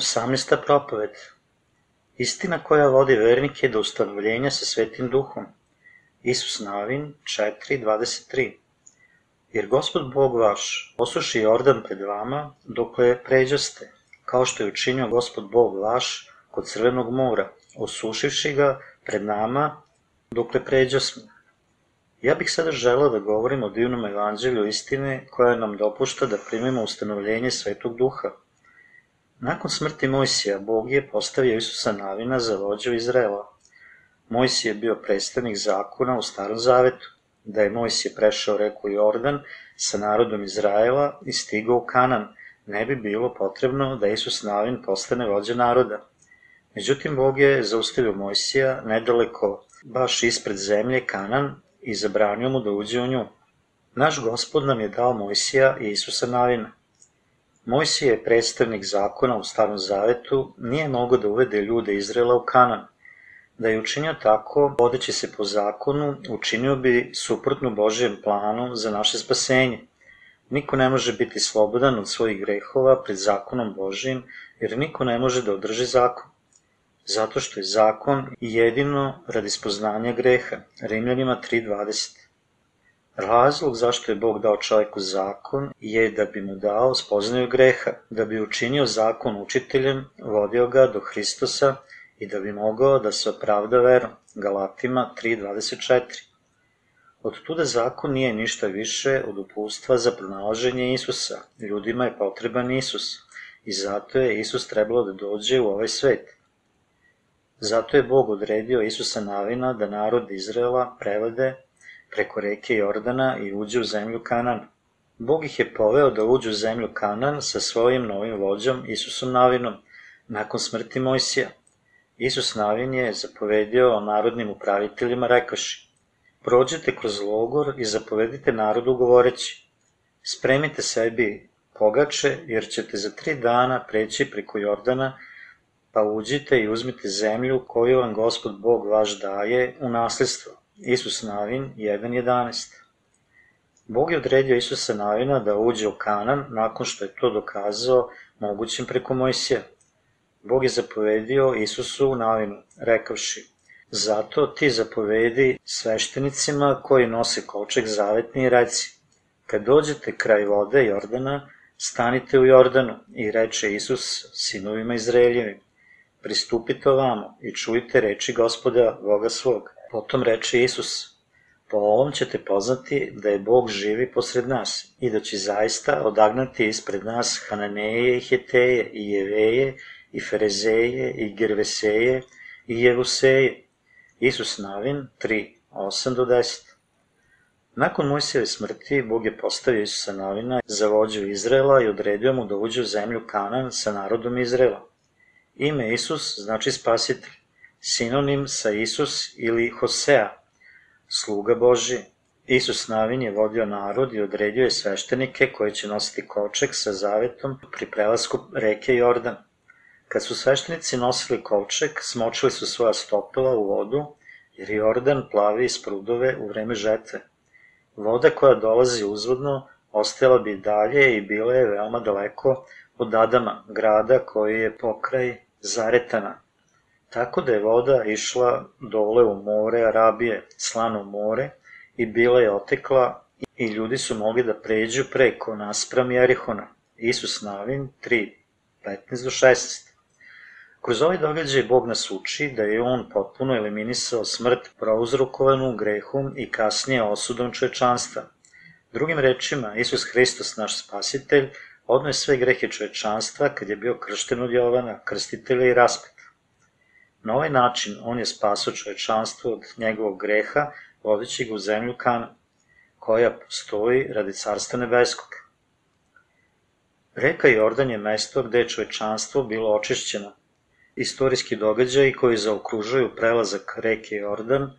18. propoved Istina koja vodi vernike do ustanovljenja sa Svetim Duhom. Isus Navin 4.23 Jer gospod Bog vaš osuši Jordan pred vama dokle pređaste, kao što je učinio gospod Bog vaš kod Crvenog mora, osušivši ga pred nama dokle pređasmo. Ja bih sada želeo da govorim o divnom evanđelju istine koja nam dopušta da primimo ustanovljenje Svetog Duha – Nakon smrti Mojsija, Bog je postavio Isusa Navina za vođu Izraela. Mojsije je bio predstavnik zakona u Starom Zavetu. Da je Mojsije prešao reku Jordan sa narodom Izraela i stigao u Kanan, ne bi bilo potrebno da Isus Navin postane vođa naroda. Međutim, Bog je zaustavio Mojsija nedaleko, baš ispred zemlje Kanan i zabranio mu da uđe u nju. Naš gospod nam je dao Mojsija i Isusa Navina. Mojsije je predstavnik zakona u Starom Zavetu, nije mogo da uvede ljude Izrela u Kanan. Da je učinio tako, vodeći se po zakonu, učinio bi suprotnu Božijem planu za naše spasenje. Niko ne može biti slobodan od svojih grehova pred zakonom Božijim, jer niko ne može da održi zakon. Zato što je zakon jedino radi spoznanja greha. Rimljanima 3.20 Razlog zašto je Bog dao čoveku zakon je da bi mu dao spoznaju greha, da bi učinio zakon učiteljem, vodio ga do Hristosa i da bi mogao da se opravda verom. Galatima 3.24 Od tuda zakon nije ništa više od upustva za pronalaženje Isusa. Ljudima je potreban Isus i zato je Isus trebalo da dođe u ovaj svet. Zato je Bog odredio Isusa Navina da narod Izraela prevede preko reke Jordana i uđe u zemlju Kanan. Bog ih je poveo da uđu u zemlju Kanan sa svojim novim vođom Isusom Navinom, nakon smrti Mojsija. Isus Navin je zapovedio o narodnim upraviteljima rekaši, prođete kroz logor i zapovedite narodu govoreći, spremite sebi pogače, jer ćete za tri dana preći preko Jordana, pa uđite i uzmite zemlju koju vam gospod Bog vaš daje u nasledstvo Isus Navin 1.11 Bog je odredio Isusa Navina da uđe u Kanan nakon što je to dokazao mogućim preko Mojsija. Bog je zapovedio Isusu u Navinu, rekavši, Zato ti zapovedi sveštenicima koji nose koček zavetni i reci, kad dođete kraj vode Jordana, stanite u Jordanu i reče Isus sinovima Izraeljevim, pristupite ovamo i čujte reči gospoda Boga svog Potom reče Isus, po ovom ćete poznati da je Bog živi posred nas i da će zaista odagnati ispred nas Hananeje i Heteje i Jeveje i Ferezeje i Gerveseje i Jevuseje. Isus Navin 3, 8 do 10. Nakon Mojsijeve smrti, Bog je postavio Isusa Navina za vođu Izrela i odredio mu da uđe u zemlju Kanan sa narodom Izrela. Ime Isus znači spasitelj sinonim sa Isus ili Hosea, sluga Boži. Isus Navin je vodio narod i odredio je sveštenike koji će nositi koček sa zavetom pri prelasku reke Jordan. Kad su sveštenici nosili kovček, smočili su svoja stopila u vodu, jer Jordan plavi iz prudove u vreme žetve. Voda koja dolazi uzvodno ostajala bi dalje i bila je veoma daleko od Adama, grada koji je pokraj Zaretana, Tako da je voda išla dole u more Arabije, slano more, i bila je otekla i ljudi su mogli da pređu preko naspram Jerihona. Isus Navin 3, 15 do 16. Kroz ovaj događaj Bog nas uči da je On potpuno eliminisao smrt prouzrokovanu grehom i kasnije osudom čovečanstva. Drugim rečima, Isus Hristos, naš spasitelj, odno je sve grehe čovečanstva kad je bio kršten od Jovana, krstitelja i raspet. Na ovaj način on je spasao čovečanstvo od njegovog greha, vodeći ga u zemlju Kana, koja postoji radi carstva nebeskog. Reka Jordan je mesto gde je čovečanstvo bilo očišćeno. Istorijski događaji koji zaokružuju prelazak reke Jordan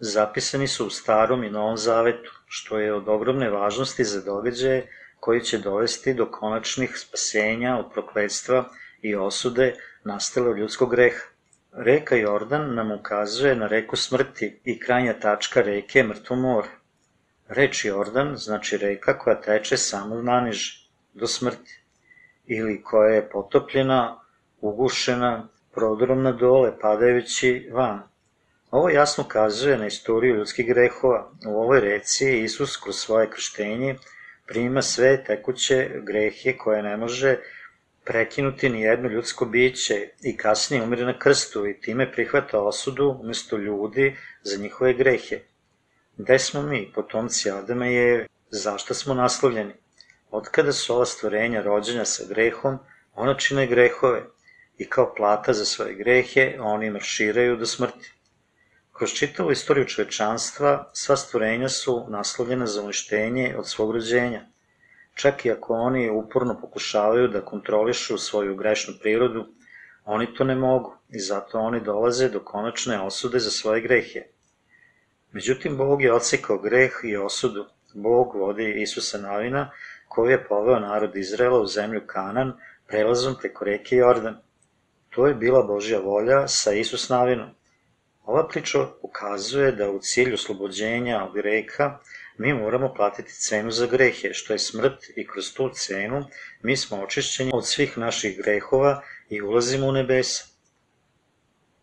zapisani su u Starom i Novom Zavetu, što je od ogromne važnosti za događaje koji će dovesti do konačnih spasenja od prokledstva i osude nastale od ljudskog greha. Reka Jordan nam ukazuje na reku smrti i krajnja tačka reke je mrtvo more. Reč Jordan znači reka koja teče samo naniže, do smrti, ili koja je potopljena ugušena prodorom na dole, padajući van. Ovo jasno kazuje na istoriju ljudskih grehova. U ovoj reci Isus kroz svoje krštenje prima sve tekuće grehe koje ne može prekinuti ni jedno ljudsko biće i kasnije umire na krstu i time prihvata osudu umesto ljudi za njihove grehe. Gde smo mi, potomci Adama i Eve? Zašto smo naslovljeni? Otkada su ova stvorenja rođenja sa grehom, ona čine grehove i kao plata za svoje grehe oni marširaju do smrti. Kroz čitavu istoriju čovečanstva, sva stvorenja su naslovljena za uništenje od svog rođenja. Čak i ako oni uporno pokušavaju da kontrolišu svoju grešnu prirodu, oni to ne mogu i zato oni dolaze do konačne osude za svoje grehe. Međutim, Bog je odsekao greh i osudu. Bog vodi Isusa Navina, koji je poveo narod Izraela u zemlju Kanan, prelazom preko reke Jordan. To je bila Božja volja sa Isus Navinom. Ova priča ukazuje da u cilju oslobođenja od greha mi moramo platiti cenu za grehe, što je smrt i kroz tu cenu mi smo očišćeni od svih naših grehova i ulazimo u nebesa.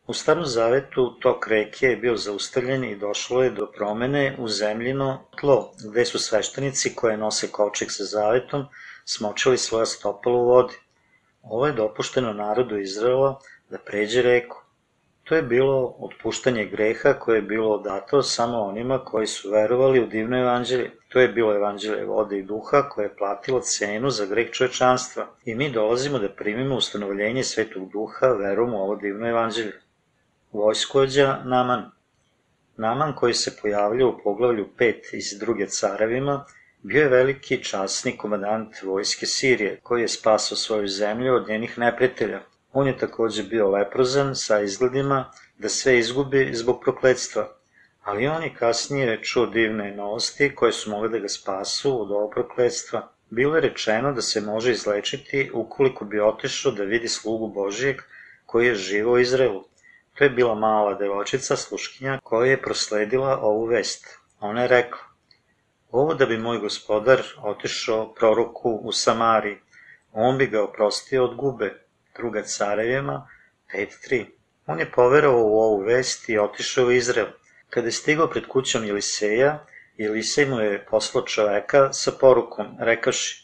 U starom zavetu tok reke je bio zaustavljen i došlo je do promene u zemljino tlo, gde su sveštenici koje nose kovčeg sa zavetom smočili svoja stopala u vodi. Ovo je dopušteno narodu Izraela da pređe reku. To je bilo otpuštanje greha koje je bilo dato samo onima koji su verovali u divno evanđelje. To je bilo evanđelje vode i duha koje je platilo cenu za greh čovečanstva. I mi dolazimo da primimo ustanovljenje svetog duha verom u ovo divno evanđelje. Vojskođa Naman Naman koji se pojavlja u poglavlju 5 iz druge carevima, bio je veliki časni komadant vojske Sirije, koji je spasao svoju zemlju od njenih neprijatelja. On je takođe bio leprozan sa izgledima da sve izgubi zbog prokledstva, ali on je kasnije čuo divne novosti koje su mogle da ga spasu od ovog prokledstva. Bilo je rečeno da se može izlečiti ukoliko bi otišao da vidi slugu Božijeg koji je živo u Izraelu. To je bila mala devojčica, sluškinja, koja je prosledila ovu vest. Ona je rekla, ovo da bi moj gospodar otišao proroku u Samari, on bi ga oprostio od gube, druga carevima, 5.3. On je poverovao u ovu vest i otišao u Izrael. Kada je stigao pred kućom Jeliseja, Jelisej mu je poslao čoveka sa porukom, rekaši,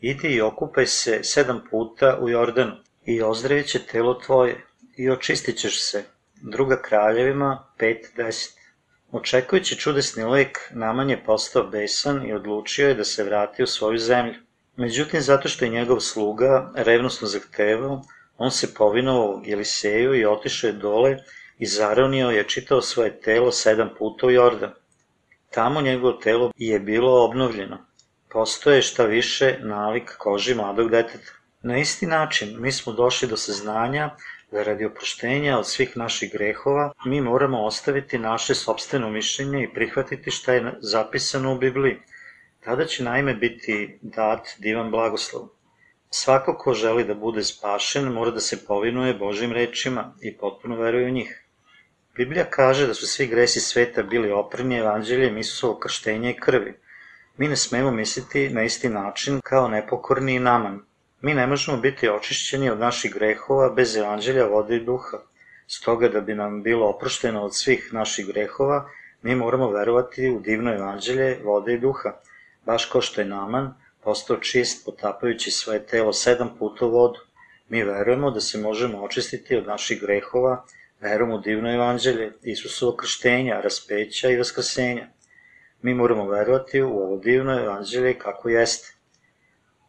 idi i okupaj se sedam puta u Jordanu i ozdravit će telo tvoje i očistit ćeš se. Druga kraljevima 5.10. Očekujući čudesni lek, Naman je postao besan i odlučio je da se vrati u svoju zemlju. Međutim, zato što je njegov sluga revnosno zahtevao, on se povinovao Jeliseju i otišao je dole i zaronio je čitao svoje telo sedam puta u Jordan. Tamo njegovo telo je bilo obnovljeno. Postoje šta više nalik koži mladog deteta. Na isti način mi smo došli do saznanja da radi oproštenja od svih naših grehova mi moramo ostaviti naše sobstveno mišljenje i prihvatiti šta je zapisano u Bibliji. Tada će naime biti dat divan blagoslov. Svako ko želi da bude spašen mora da se povinuje Božim rečima i potpuno veruje u njih. Biblija kaže da su svi gresi sveta bili oprni evanđeljem Isusovog krštenja i krvi. Mi ne smemo misliti na isti način kao nepokorni i naman. Mi ne možemo biti očišćeni od naših grehova bez evanđelja vode i duha. Stoga da bi nam bilo oprošteno od svih naših grehova, mi moramo verovati u divno evanđelje vode i duha – baš kao što je Naman postao čist potapajući svoje telo sedam puta u vodu. Mi verujemo da se možemo očistiti od naših grehova verom u divno evanđelje, Isusovo krštenja, raspeća i vaskrsenja. Mi moramo verovati u ovo divno evanđelje kako jeste.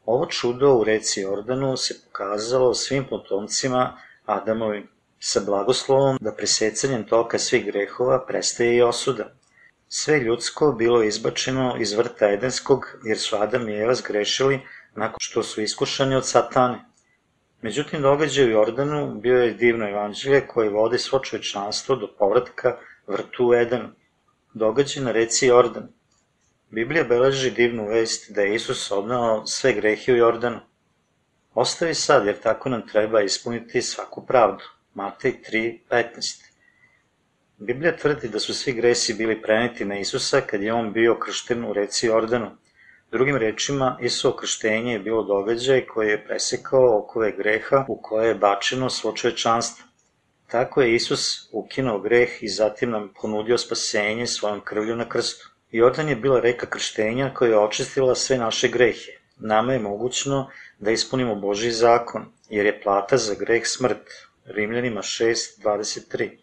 Ovo čudo u reci Jordanu se pokazalo svim potomcima Adamovim, sa blagoslovom da presecanjem toka svih grehova prestaje i osuda. Sve ljudsko bilo je izbačeno iz vrta Edenskog, jer su Adam i Eva zgrešili nakon što su iskušani od satane. Međutim, događaj u Jordanu bio je divno evanđelje koje vodi svo čovečanstvo do povratka vrtu Edenu. Događaj na reci Jordan. Biblija beleži divnu vest da je Isus odnao sve grehe u Jordanu. Ostavi sad, jer tako nam treba ispuniti svaku pravdu. Matej 3.15 Biblija tvrdi da su svi gresi bili preneti na Isusa kad je on bio kršten u reci Jordanu. Drugim rečima, Isuo krštenje je bilo događaj koji je presekao okove greha u koje je bačeno svo čovečanstvo. Tako je Isus ukinuo greh i zatim nam ponudio spasenje svojom krvlju na krstu. Jordan je bila reka krštenja koja je očistila sve naše grehe. Nama je mogućno da ispunimo Boži zakon, jer je plata za greh smrt. Rimljanima 6.23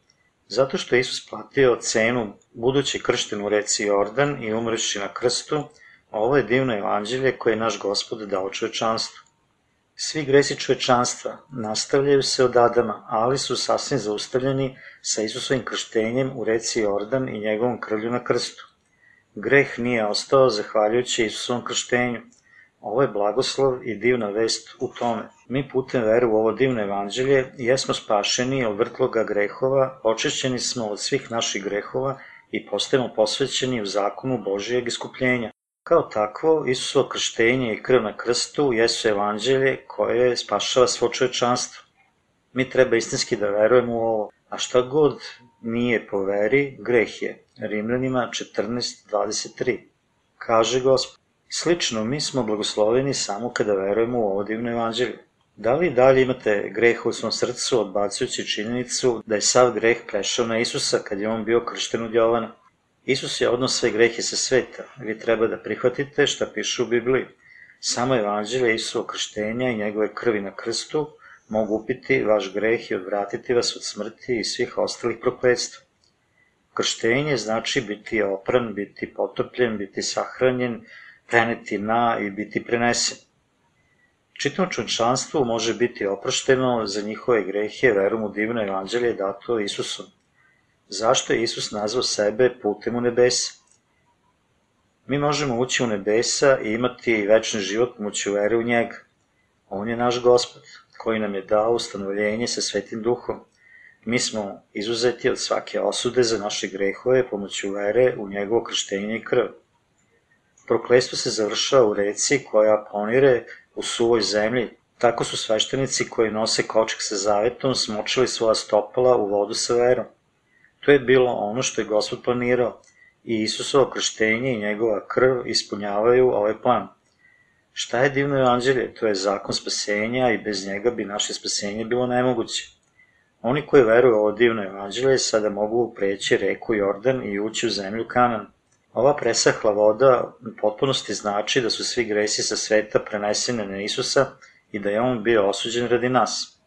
Zato što je Isus platio cenu budući kršten u reci Jordan i umreći na krstu, ovo je divno evanđelje koje je naš gospod dao čovečanstvu. Svi gresi čovečanstva nastavljaju se od Adama, ali su sasvim zaustavljeni sa Isusovim krštenjem u reci Jordan i njegovom krvlju na krstu. Greh nije ostao zahvaljujući Isusovom krštenju. Ovo je blagoslov i divna vest u tome. Mi putem veru u ovo divno evanđelje jesmo spašeni od vrtloga grehova, očišćeni smo od svih naših grehova i postajemo posvećeni u zakonu Božijeg iskupljenja. Kao takvo, Isusovo krštenje i krv na krstu jesu evanđelje koje spašava svo čovečanstvo. Mi treba istinski da verujemo u ovo, a šta god nije po veri, greh je. Rimljanima 14.23. Kaže Gospod. Slično, mi smo blagosloveni samo kada verujemo u ovo divno evanđelje. Da li dalje imate greh u svom srcu odbacujući činjenicu da je sav greh prešao na Isusa kad je on bio kršten od Jovana? Isus je odnos sve grehe sa sveta. Vi treba da prihvatite šta piše u Bibliji. Samo evanđelje Isuo krštenja i njegove krvi na krstu mogu upiti vaš greh i odvratiti vas od smrti i svih ostalih prokledstva. Krštenje znači biti opran, biti potopljen, biti sahranjen, preneti na i biti prenesen. Čitno čovčanstvo može biti oprošteno za njihove grehe verom u divno evanđelje dato Isusom. Zašto je Isus nazvao sebe putem u nebesa? Mi možemo ući u nebesa i imati večni život pomoću vere u njega. On je naš gospod, koji nam je dao ustanovljenje sa svetim duhom. Mi smo izuzeti od svake osude za naše grehove pomoću vere u njegovo krštenje i krv. Proklestvo se završava u reci koja ponire u suvoj zemlji. Tako su sveštenici koji nose kočak sa zavetom smočili svoja stopala u vodu sa verom. To je bilo ono što je Gospod planirao i Isusovo krštenje i njegova krv ispunjavaju ovaj plan. Šta je divno evanđelje? To je zakon spasenja i bez njega bi naše spasenje bilo nemoguće. Oni koji veruju ovo divno evanđelje sada mogu preći reku Jordan i ući u zemlju Kanan. Ova presahla voda u potpunosti znači da su svi gresi sa sveta prenesene na Isusa i da je on bio osuđen radi nas.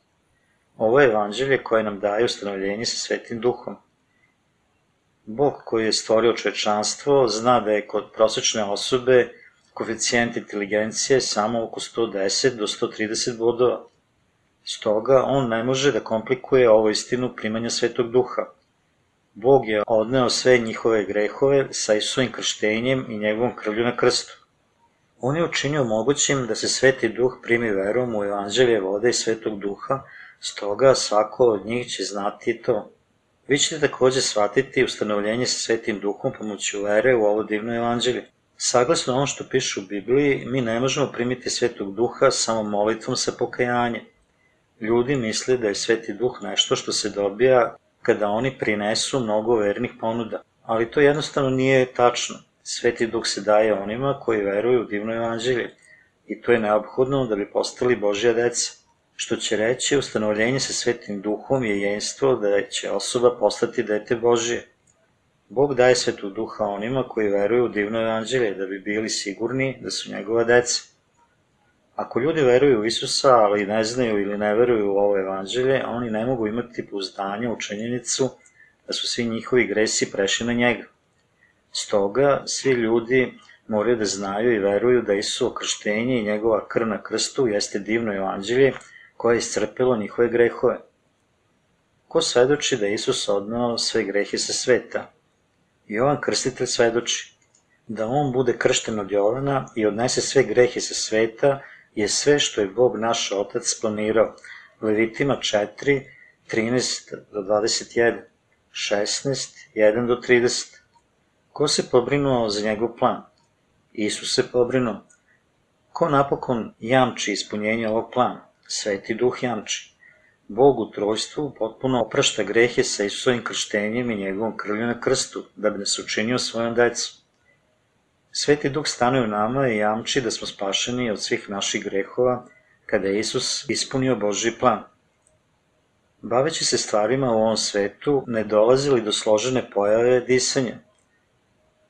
Ovo je evanđelje koje nam daje ustanovljenje sa svetim duhom. Bog koji je stvorio čovečanstvo zna da je kod prosečne osobe koeficijent inteligencije samo oko 110 do 130 bodova. Stoga on ne može da komplikuje ovo istinu primanja svetog duha. Bog je odneo sve njihove grehove sa Isusovim krštenjem i njegovom krvlju na krstu. On je učinio mogućim da se sveti duh primi verom u evanđelje vode i svetog duha, stoga svako od njih će znati to. Vi ćete takođe shvatiti ustanovljenje sa svetim duhom pomoću vere u ovo divno evanđelje. Saglasno ono što piše u Bibliji, mi ne možemo primiti svetog duha samo molitvom sa pokajanjem. Ljudi misle da je sveti duh nešto što se dobija kada oni prinesu mnogo vernih ponuda, ali to jednostavno nije tačno. Sveti duh se daje onima koji veruju u divno evanđelje i to je neophodno da bi postali Božja deca što će reći ustanovljenje sa svetim duhom je jenstvo da će osoba postati dete Božije. Bog daje svetu duha onima koji veruju u divno evanđelje da bi bili sigurni da su njegova deca. Ako ljudi veruju u Isusa, ali ne znaju ili ne veruju u ovo evanđelje, oni ne mogu imati pouzdanje u činjenicu da su svi njihovi gresi prešli na njega. Stoga, svi ljudi moraju da znaju i veruju da Isuo krštenje i njegova krv na krstu jeste divno evanđelje koje je iscrpilo njihove grehove. Ko svedoči da Isus odnao sve grehe sa sveta? Jovan Krstitelj svedoči da on bude kršten od Jovana i odnese sve grehe sa sveta je sve što je Bog naš Otac planirao. Levitima 4, 13 do 21, 16, 1 do 30. Ko se pobrinuo za njegov plan? Isus se pobrinuo. Ko napokon jamči ispunjenje ovog plana? Sveti duh jamči. Bog u trojstvu potpuno oprašta grehe sa Isusovim krštenjem i njegovom krvlju na krstu, da bi nas učinio svojom decom. Sveti Duh stane u nama i jamči da smo spašeni od svih naših grehova kada je Isus ispunio Božji plan. Baveći se stvarima u ovom svetu, ne dolazili do složene pojave disanja.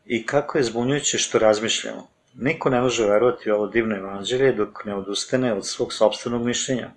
I kako je zbunjujuće što razmišljamo. Niko ne može verovati u ovo divno evanđelje dok ne odustane od svog sobstvenog mišljenja.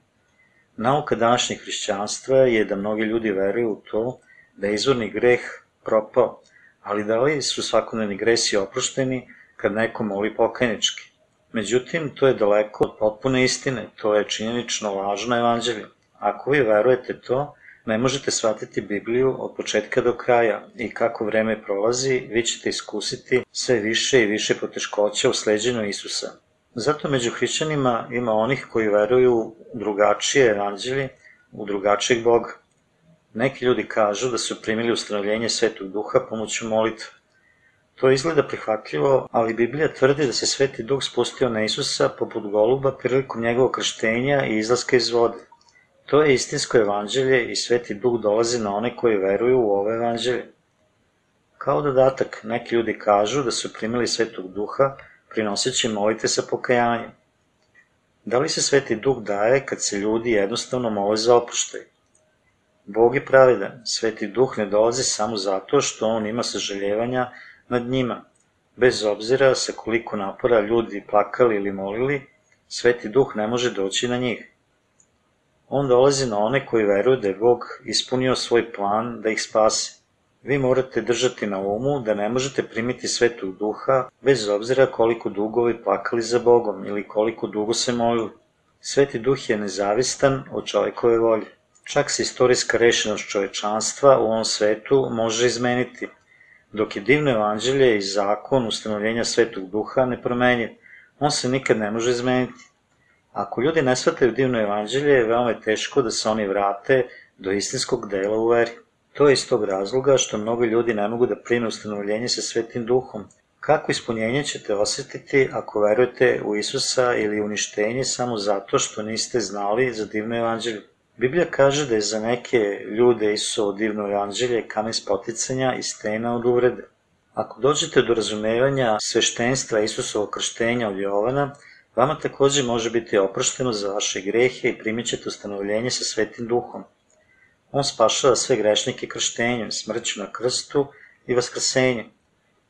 Nauka današnjeg hrišćanstva je da mnogi ljudi veruju u to da je izvorni greh propao, ali da li su svakodnevni gresi oprošteni kad neko moli pokajnički? Međutim, to je daleko od potpune istine, to je činjenično lažno evanđelje. Ako vi verujete to, ne možete shvatiti Bibliju od početka do kraja i kako vreme prolazi, vi ćete iskusiti sve više i više poteškoća u sleđenju Isusa. Zato među hrišćanima ima onih koji veruju drugačije evanđelje, u drugačijeg Boga. Neki ljudi kažu da su primili ustanovljenje Svetog Duha pomoću molitve. To izgleda prihvatljivo, ali Biblija tvrdi da se Sveti Duh spustio na Isusa poput goluba prilikom njegovog krštenja i izlaska iz vode. To je istinsko evanđelje i Sveti Duh dolazi na one koji veruju u ovo evanđelje. Kao dodatak, neki ljudi kažu da su primili Svetog Duha prinoseći molite sa pokajanjem. Da li se Sveti Duh daje kad se ljudi jednostavno mole za oproštaj? Bog je pravedan, Sveti Duh ne dolazi samo zato što on ima saželjevanja nad njima. Bez obzira sa koliko napora ljudi plakali ili molili, Sveti Duh ne može doći na njih. On dolazi na one koji veruju da je Bog ispunio svoj plan da ih spase. Vi morate držati na umu da ne možete primiti svetog duha bez obzira koliko dugo vi plakali za Bogom ili koliko dugo se molili. Sveti duh je nezavistan od čovekove volje. Čak se istorijska rešenost čovečanstva u ovom svetu može izmeniti, dok je divno evanđelje i zakon ustanovljenja svetog duha nepromenjiv. On se nikad ne može izmeniti. Ako ljudi ne shvataju divno evanđelje, veoma je teško da se oni vrate do istinskog dela u veri. To je iz tog razloga što mnogo ljudi ne mogu da prime ustanovljenje sa svetim duhom. Kako ispunjenje ćete osetiti ako verujete u Isusa ili uništenje samo zato što niste znali za divno evanđelje? Biblija kaže da je za neke ljude Isusovo divno evanđelje kamen spoticanja i stena od uvrede. Ako dođete do razumevanja sveštenstva Isusovog krštenja od Jovana, vama takođe može biti oprošteno za vaše grehe i primit ćete ustanovljenje sa svetim duhom. On spašava sve grešnike krštenjem, smrću na krstu i vaskrsenjem.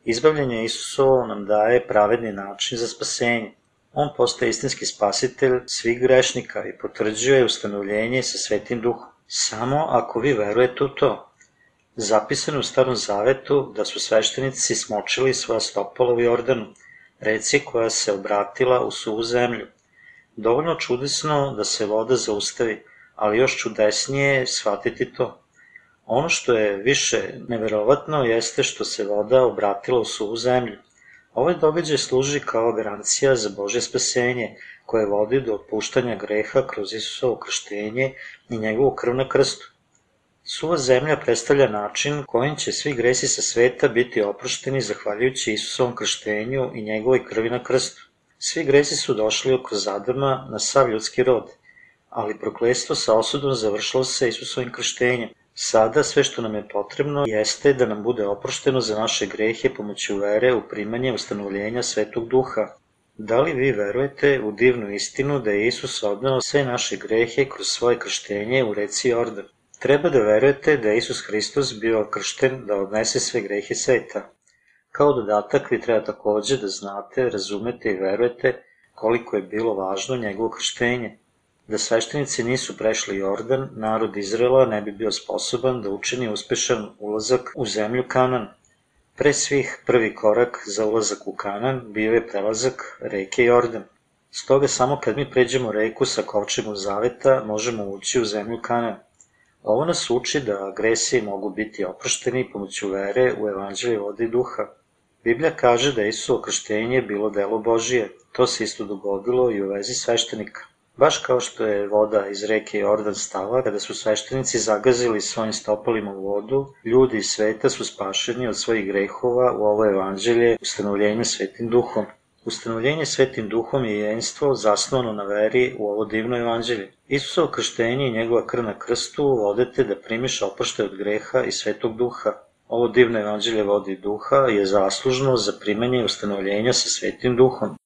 Izbavljanje Isusovo nam daje pravedni način za spasenje. On postaje istinski spasitelj svih grešnika i potvrđuje ustanovljenje sa svetim duhom. Samo ako vi verujete u to. Zapisano u Starom Zavetu da su sveštenici smočili svoja stopala u Jordanu, reci koja se obratila u suvu zemlju. Dovoljno čudesno da se voda zaustavi, ali još čudesnije je shvatiti to. Ono što je više neverovatno jeste što se voda obratila u suvu zemlju. Ovaj događaj služi kao garancija za Bože spasenje, koje vodi do otpuštanja greha kroz Isusovo krštenje i njegovu krv na krstu. Suva zemlja predstavlja način kojim će svi gresi sa sveta biti oprošteni zahvaljujući Isusovom krštenju i njegovoj krvi na krstu. Svi gresi su došli oko Adama na sav ljudski rod – ali proklestvo sa osudom završilo se Isusovim krštenjem. Sada sve što nam je potrebno jeste da nam bude oprošteno za naše grehe pomoću vere u primanje ustanovljenja Svetog Duha. Da li vi verujete u divnu istinu da je Isus odnao sve naše grehe kroz svoje krštenje u reci Jordan? Treba da verujete da je Isus Hristos bio kršten da odnese sve grehe sveta. Kao dodatak vi treba takođe da znate, razumete i verujete koliko je bilo važno njegovo krštenje. Da sveštenici nisu prešli Jordan, narod Izrela ne bi bio sposoban da učini uspešan ulazak u zemlju Kanan. Pre svih, prvi korak za ulazak u Kanan bio je prelazak reke Jordan. Stoga samo kad mi pređemo reku sa kovčegom zaveta možemo ući u zemlju Kanan. Ovo nas uči da agresije mogu biti oprošteni pomoću vere u evanđelje vode i duha. Biblija kaže da je Isusovo krštenje bilo delo Božije. To se isto dogodilo i u vezi sveštenika. Baš kao što je voda iz reke Jordan stala, kada su sveštenici zagazili svojim stopalima u vodu, ljudi iz sveta su spašeni od svojih grehova u ovo evanđelje ustanovljenja svetim duhom. Ustanovljenje svetim duhom je jenstvo zasnovano na veri u ovo divno evanđelje. Isusovo krštenje i njegova krv na krstu vodete da primiš oprošte od greha i svetog duha. ovo divno evanđelje vodi duha je zaslužno za primanje ustanovljenja sa Svetim duhom.